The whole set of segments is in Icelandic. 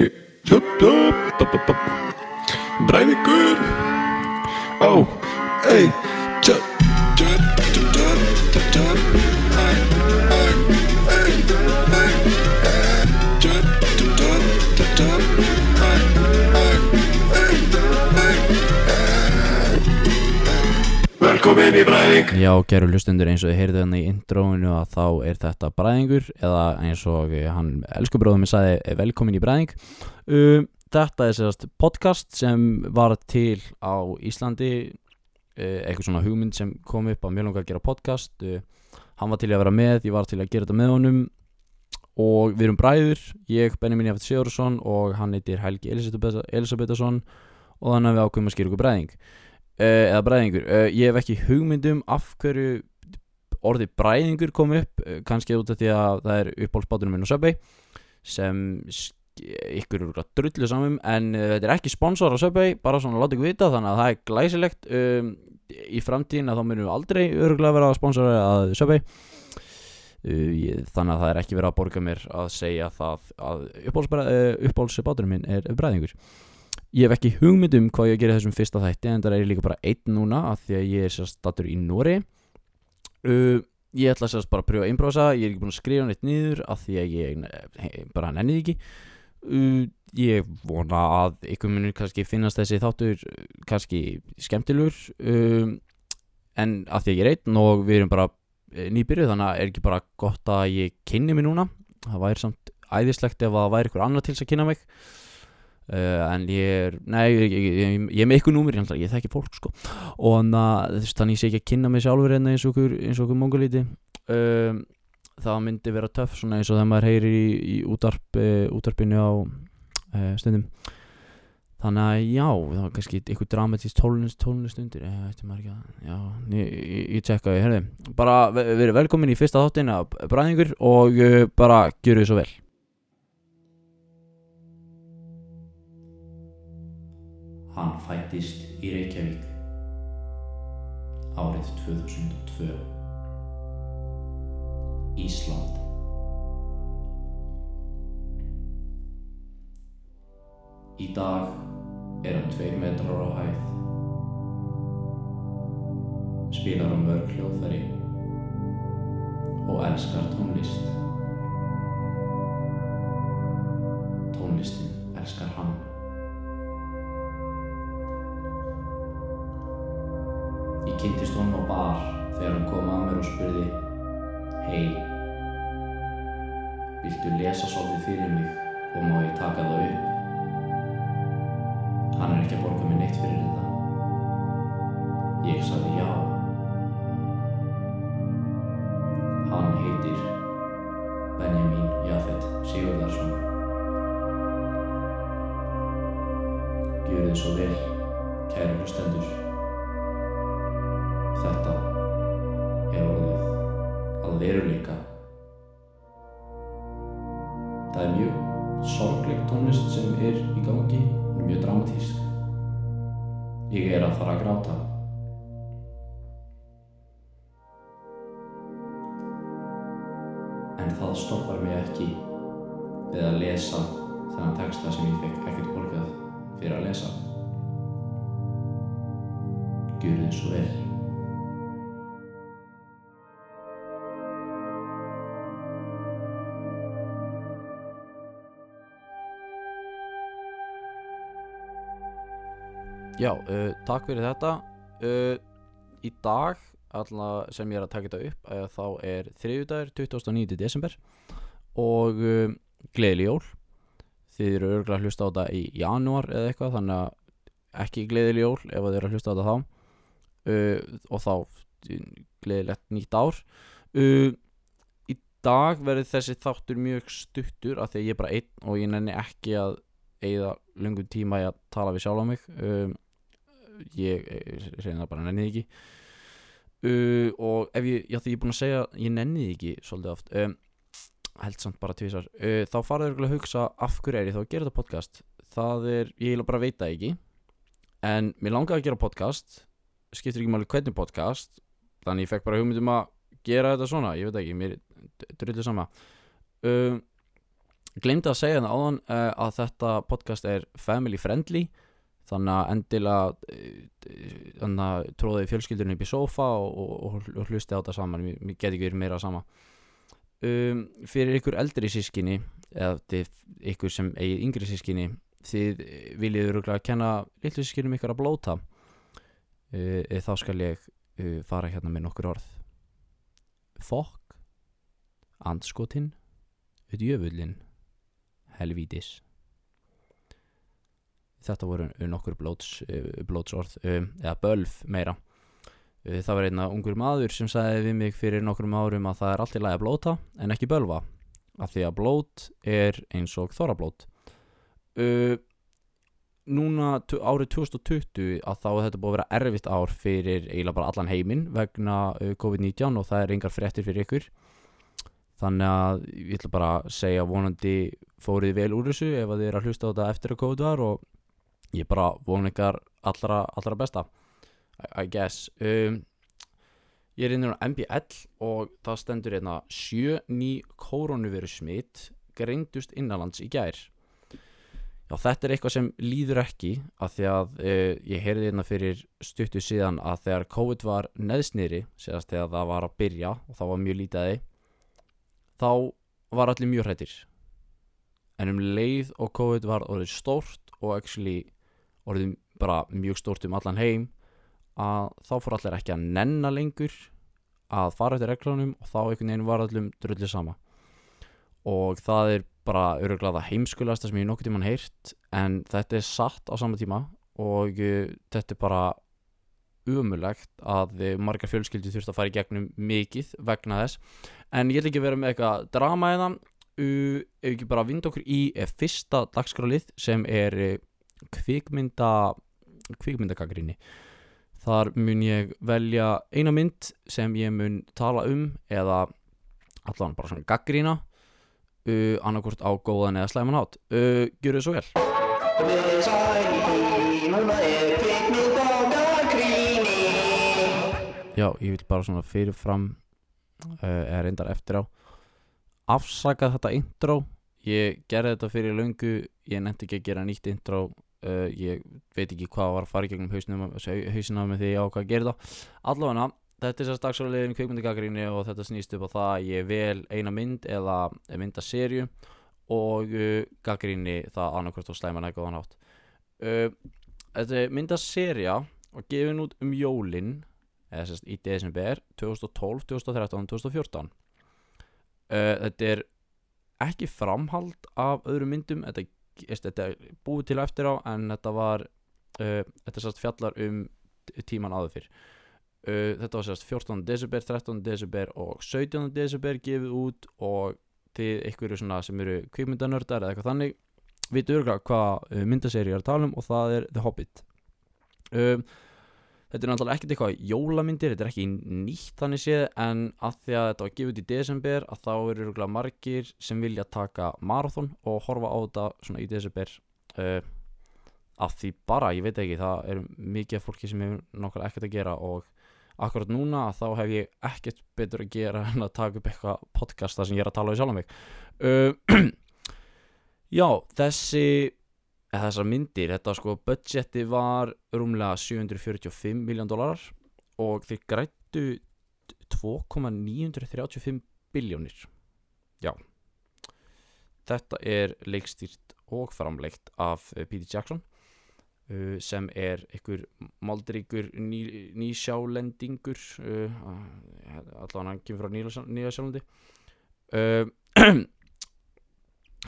Yep, yep, yep. Brave good. Oh, hey. Velkomin í Breiðing Já, geru hlustundur eins og þið heyrðu hann í intróinu að þá er þetta bræðingur eða eins og hann elsku bróðum minn sagði eh, velkomin í bræðing. Um, Þetta er sérst podcast sem var til á Íslandi eitthvað svona hugmynd sem kom upp að mjög langa að gera podcast. Hann var til að vera með, ég var til að gera þetta með honum. Og við erum bræður ég, Benjamin Jafet Sigursson og hann heitir Helgi Elisabeth- Elisabethsson og þannig að við ákveðum að skýra ykkur bræðing eða bræðingur. Uh, ég hef ekki hugmyndum af hverju orðið bræðingur kom upp uh, kannski út af því að það er uppbólsbátunum minn á Subway sem ykkur eru drullu samum en þetta er ekki sponsor á Subway bara svona láta ykkur vita þannig að það er glæsilegt. Um, í framtíðin að þá munum við aldrei örgulega vera sponsor að Subway. Uh, þannig að það er ekki verið að borga mér að segja það að uppbólsbátunum minn er bræðingur Ég hef ekki hugmynd um hvað ég gerir þessum fyrsta þætti en það er líka bara einn núna af því að ég er sérst stattur í Nóri uh, Ég ætla sérst bara að að improvisa ég er ekki búin að skrifa neitt niður af því að ég he, bara nennið ekki. Uh, Ég vona að ykkur munir kannski finnast þessi þáttur uh, kannski skemmtilegur um, en af því að ég er einn og við erum bara uh, nýbyrjuð þannig að er ekki bara gott að ég kynni mig núna. Það væri samt æðislegt ef það væri ykkur annar til að kynna mig Uh, en ég er, nei, ég, ég, ég, ég er með ykkur númur, ég, þekki fólk sko. Og þannig að ég sé ekki að kynna mig sjálfur hérna eins og okkur, mongolíti uh, það myndi vera töff svona eins og þegar maður heyrir í, í útarp, uh, útarpinu á uh, stundum. Þannig að já, það var kannski ykkur dramatísk tónlist, tónlist undir ég veit maður ekki að, já, ég, tjekka ég, herði, bara ve- verið velkomin í fyrsta þáttin af bræðingur og bara gjöru þið svo vel Hann fættist í Reykjavík árið 2002 Ísland. Í dag er hann tveir metrar á hæð. Spilar hann mörg hljóðfæri og elskar tónlist. Tónlistin elskar hann Ég kynntist honum á bar þegar hann kom að mér og spurði Hei, viltu lesa svolítið fyrir mig og má ég taka það upp? Hann er ekki að borga mér neitt fyrir þetta. Ég sagði já. Hann heitir Benjamin Jafet Sigurðarsson. Gjörðu svo vel, kæru hlustendur. Þetta er orðið að veruleika. Það er mjög sorgleg tónlist sem er í gangi, er mjög dramatísk. Ég er að fara að gráta. En það stoppar mig ekki við að lesa þennan texta sem ég fekk ekkert borgað fyrir að lesa. Gjörðu þið svo vel. Já, uh, takk fyrir þetta. Uh, Í dag alla sem ég er að taka þetta upp uh, þá er þriðjudagur 29. desember. Og uh, gleðileg jól. Þið eru örgulega að hlusta á þetta í janúar eða eitthvað þannig að ekki gleðileg jól ef þið eru að hlusta á þetta þá. Uh, og þá gleðilegt nýtt ár. Uh, Í dag verður þessi þáttur mjög stuttur af því að ég er bara einn og ég nenni ekki að eigða lungum tíma í að tala við sjálf á mig. Um, ég reyna bara nenni því ekki. Uh, og ef ég, já því ég er búin að segja ég nenni því ekki svolítið oft um, held samt bara tvísar uh, þá farið örgulega að hugsa af hverju er ég þá að gera þetta podcast? Það er, ég vil bara veita ekki. En mér langaði að gera podcast skiptir ekki máli hvernig podcast þannig ég fekk bara hugmyndum að gera þetta svona ég veit ekki, mér drullu sama. Um, glemdi að segja það áðan uh, að þetta podcast er family friendly þannig að endilega að tróði fjölskyldurinn upp í sofa og, og, og, hlusti á þetta saman. Mér, mér get ekki verið meira sama. Um, fyrir ykkur eldri sískinni eða ykkur sem eigið yngri sískinni þið viljið öruglega að kenna litlu sískinum ykkur að blóta uh, þá skal ég uh, fara hérna með nokkur orð. Fokk andskotinn djöfullin helvítis þetta voru nokkur blóts, blótsorð um, eða bölf meira. Uh, það var einna ungur maður sem sagði við mig fyrir nokkrum árum að það er allt í lagi að blóta en ekki bölva af því að blót er eins og þorablót uh, núna tu- árið 2020 að þá þetta búið að vera erfitt ár fyrir eiginlega bara allan heiminn vegna uh, COVID-19 og það er engar fréttir fyrir ykkur. Þannig að ég ætla bara að segja vonandi fórið vel úr þessu ef að þið er að hlusta á þetta eftir að COVID var og ég bara vona ykkar allra, allra besta. I, I guess. Um, ég er inn á MBL og það stendur hérna sjö ný koronaviru smitt greindust innanlands í gær. Já, þetta er eitthvað sem líður ekki af því að uh, ég heyrði hérna fyrir stuttu síðan að þegar COVID var neðsnýri, séðast þegar það var að byrja og það var mjög lítaði þá var allir mjög hrættir en um leið og COVID var orðið stórt og actually orðið bara mjög stórt um allan heim að þá fór allir ekki að nenna lengur að fara eftir reglunum og þá einhvern veginn var allum drullið sama. Og það er bara öruglega það heimskulasta sem ég nokkuð tímann heyrt en þetta er satt á sama tíma og uh, þetta er bara umulegt að uh, margar fjölskyldi þurft að fara í gegnum mikið vegna þess. En ég ætla ekki vera með eitthvað drama eða ef ekki bara vinda okkur í eh, fyrsta dagskrálið sem er kvikmynda kvikmyndagagrinni þar mun ég velja eina mynd sem ég mun tala um eða allan bara svona gaggrína uh, annarkvort á góðan eða slæman hátt. Uh, Gjör þið svo vel. Já, ég vil bara svona fyrirfram uh, eða reyndar eftir á afsaka þetta intro. Ég gerði þetta fyrir löngu ég nefndi ekki að gera nýtt intro uh, ég veit ekki hvað var að fara í gegnum hausnum, hausina með því ég á hvað að gera það. Allavega, þetta er sérst dagsfæliðin kvikmyndagagrinni og þetta snýst upp á það að ég vel eina mynd eða myndaserju og uh, gaggrinni það annarkvært og slæman eitthvað hann átt uh, Þetta er myndaserja og gefin út um jólin eða sérst í desember 2012, 2013, 2014 uh, Þetta er ekki framhald af öðrum myndum þetta, veist, þetta er búið til eftir á en þetta var uh, þetta sérst fjallar um tíman áður fyrr uh, þetta var sérst 14. desember, 13. desember og 17. desember gefið út og þið ykkur svona sem eru kvikmyndanördar eða eitthvað þannig vitu örgulega hvað uh, myndaseri er að tala um og það er The Hobbit um, þetta er náttúrulega ekkert eitthvað jólamyndir, þetta er ekki nýtt þannig séð en að því að þetta var gefið í desember að þá eru margir sem vilja taka marathon og horfa á þetta svona í desember uh, að því bara, ég veit ekki það er mikið fólki sem hefur nokkar ekkert að gera og akkurat núna þá hef ég ekkert betur að gera en að taka upp eitthvað podcast þar sem ég er að tala við sjálf mig. Uh, Já, þessi eða þessar myndir, þetta sko budgeti var rúmlega 745 miljón dólarar og þeir grættu 2,935 biljónir Já. Þetta er leikstýrt og framleikt af uh, Peter Jackson uh, sem er einhver máldiríkur ný, nýsjálendingur uh, allan hann kemur frá Nýjasjálandi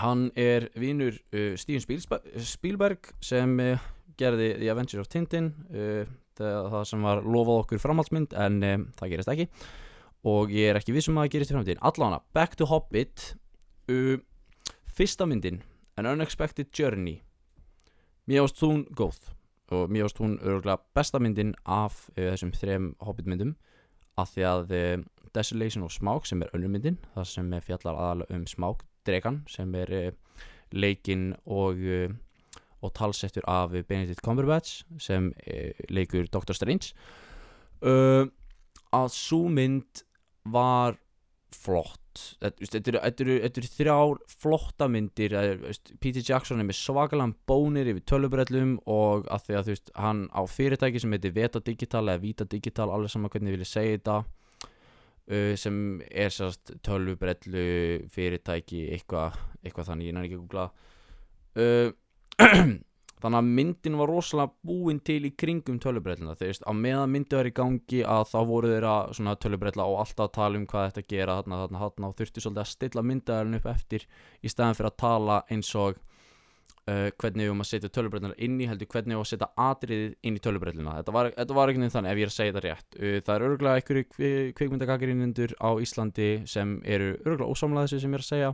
hann er vinur uh, Steven Spielsberg, Spielberg sem uh, gerði The Adventures of Tintin uh, það, það sem var lofað okkur framhaldsmynd en um, það gerist ekki. Og ég er ekki vissum að það gerist í framtíðin allan Back to Hobbit uh, fyrsta myndin An Unexpected Journey. Mér ást hún góð og mér ást hún örgulega besta myndin af uh, þessum þrem Hobbit myndum af því að Desolation of Smaug sem er önnur myndin það sem fjallar aðalega um Smaug dregan sem er uh, leikinn og, uh, og talsettur af Benedict Cumberbatch sem uh, leikur Dr. Strange. Uh, að svo mynd var flott. Þetta, eru, þrjár flotta myndir. Er, Peter Jackson er með svakalan bónir yfir tölubrellum og að því að þú veist, hann á fyrirtæki sem heitir Veta Digital eða Vita Digital alveg saman hvernig ég vilja segja þetta uh, sem er sérst tölubrellu fyrirtæki eitthvað eitthva þannig, ég næri ekki að googla. Uh, þannig að myndin var rosalega búin til í kringum tölubrellina þegar veist, á meðan myndi var í gangi að þá voru þeirra svona tölubrella og alltaf að tala um hvað þetta gera þarna, þarna, þarna og þurfti svolítið að stilla myndaðarinn upp eftir í staðan fyrir að tala eins og uh, hvernig við um að setja tölubrellina inn í heldur hvernig við um að setja atriðið inn í tölubrellina þetta var, þetta var ekki nefn þannig ef ég er að segja þetta rétt. Uh, það er örgulega einhverju kvikmyndagagarinnendur á Íslandi sem eru örgulega ósamlega þessu sem ég er að segja.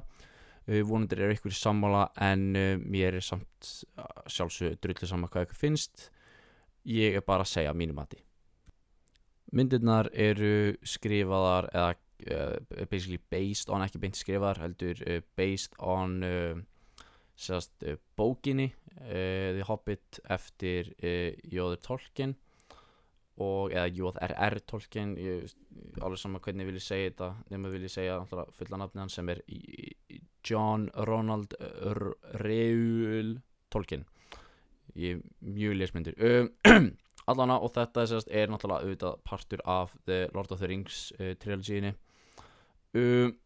Uh, vonandir er ykkur sammála en uh, mér er samt sjálfsög drullu saman hvað ykkur finnst. Ég er bara að segja mínum mati. Myndirnar eru skrifaðar eða uh, basically based on ekki beint skrifaðar heldur uh, based on sérst, uh, bókinni uh, The Hobbit eftir uh, Jóður Tolkien og eða J.R.R. Tolkien ég, alveg saman hvernig ég vilja segja þetta nema vilja segja alltaf fulla nafni hans sem er John Ronald R- Reul Tolkien ég mjög lesmyndir um, allana og þetta sérst, er náttúrulega auðvitað partur af The Lord of the Rings uh, trilogíinni um,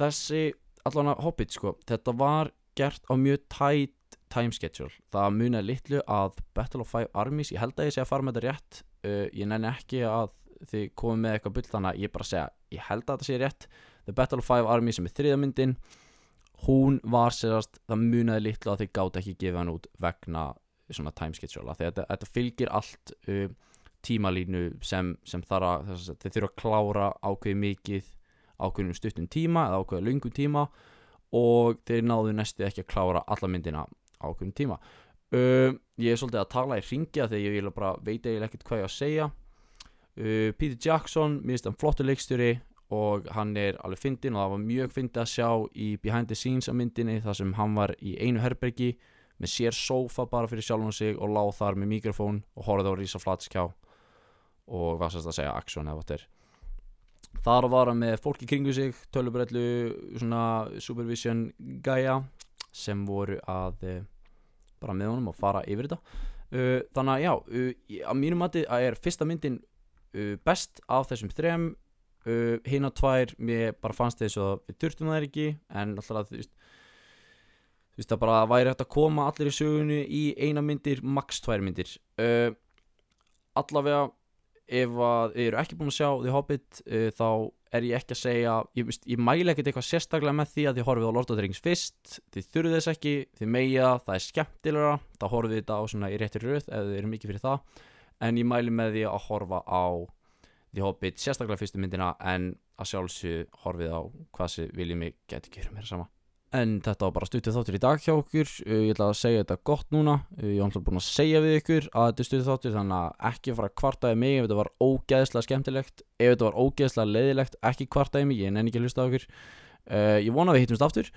þessi allana Hobbit sko þetta var gert á mjög tætt time schedule. Það munaði litlu að Battle of Five Armies ég held að ég sé að fara með þetta rétt uh, ég nenni ekki að þið komið með eitthvað bull þannig að ég bara segja ég held að þetta sé rétt. The Battle of Five Armies sem er þriðamyndin hún var sérast það munaði litlu að þið gátt ekki gefa hann út vegna svona time schedule að þetta, þetta fylgir allt uh, tímalínu sem, sem þarf að að þið þurfa að klára ákveði mikið ákveðnum stuttum tíma eða ákveði löngum tíma og þeir náðu næstu ekki að klára alla myndina á ákveðnum tíma. Uh, ég er svolítið að tala í ringja þegar ég veit eiginlega ekkert hvað ég að segja. Uh, Peter Jackson, mér finnst hann flottur leikstjóri og hann er alveg fyndin og það var mjög fyndið að sjá í behind the scenes af myndinni þar sem hann var í einu herbergi með sér sófa bara fyrir sjálfum sig og láð þar með mikrofón og horfði á rísa flatskjá og var sérst að segja action eða hvað þetta er þar var hann með fólk í kringu sig tölubrellu, svona supervision gæja sem voru að uh, bara með honum og fara yfir þetta. Uh, þannig að já, uh, að mínum mati er fyrsta myndin best af þessum þrem. Hinn og tvær, mér bara fannst þess að við þurftum það ekki en alltaf þú veist þú veist að bara væri hægt að koma allir í sögunni í eina myndir, max tvær myndir. Allavega ef að þið eru ekki búin að sjá The Hobbit uh, þá er ég ekki að segja ég, veist, ég mæli ekkert eitthvað sérstaklega með því að þið horfið á Lord of the Rings fyrst. Þið þurfið þess ekki, þið megið það er skemmtilegra, þá horfið þetta á svona í réttir röð ef þið eru mikið fyrir það. En ég mæli með því að horfa á The Hobbit, sérstaklega fyrstu myndina en að sjálfsög horfið á hvað sem viljið mig geti gera mér sama En þetta var bara stuttið þáttur í dag hjá okkur. Uh, Ég ætla að segja þetta gott núna. Ég var alltaf búin að segja við ykkur að þetta er stuttið þáttur Þannig að ekki fara að kvartaði mig ef þetta var ógeðslega skemmtilegt Ef þetta var ógeðslega leiðilegt Ekki kvartaði mig, ég nenni ekki að hlusta á ykkur. Uh, Ég vona að við hittumst aftur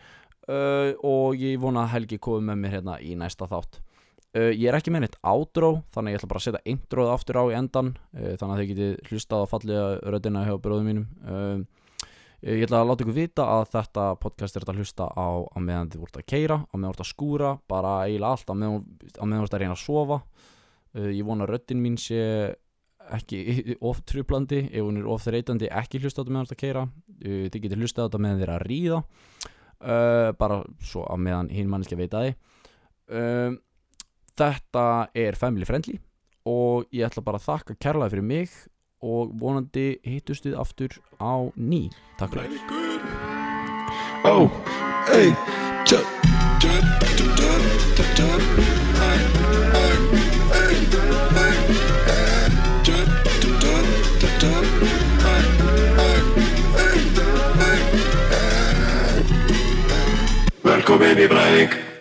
uh, Og ég vona að Helgi komi með mér hérna í næsta þátt. Uh, Ég er ekki með neitt outro Þannig að ég ætla bara að setja introð aftur á í endan uh, Þannig að þið getið hlustað á fallega röddina hjá bróðum mínum. Uh, Ég ætla að láta ykkur vita að þetta podcast er að hlusta á á meðan þið voruð að keira, á meðan þið voruð að skúra, bara eiginlega allt, á meðan, þið voruð að reyna að sofa. Uh, ég vona að röddin mín sé ekki of trublandi, ef hún er of þreytandi, ekki hlusta á þetta meðan þið voruð að keira. Uh, þið getur hlusta á þetta meðan þið er að ríða, uh, bara svo á meðan hinn manneski veit að þið. Uh, þetta er family friendly og ég ætla bara að þakka kærlega fyrir mig og vonandi hittust við aftur á ný. Takk fyrir. Velkomin í Bræðing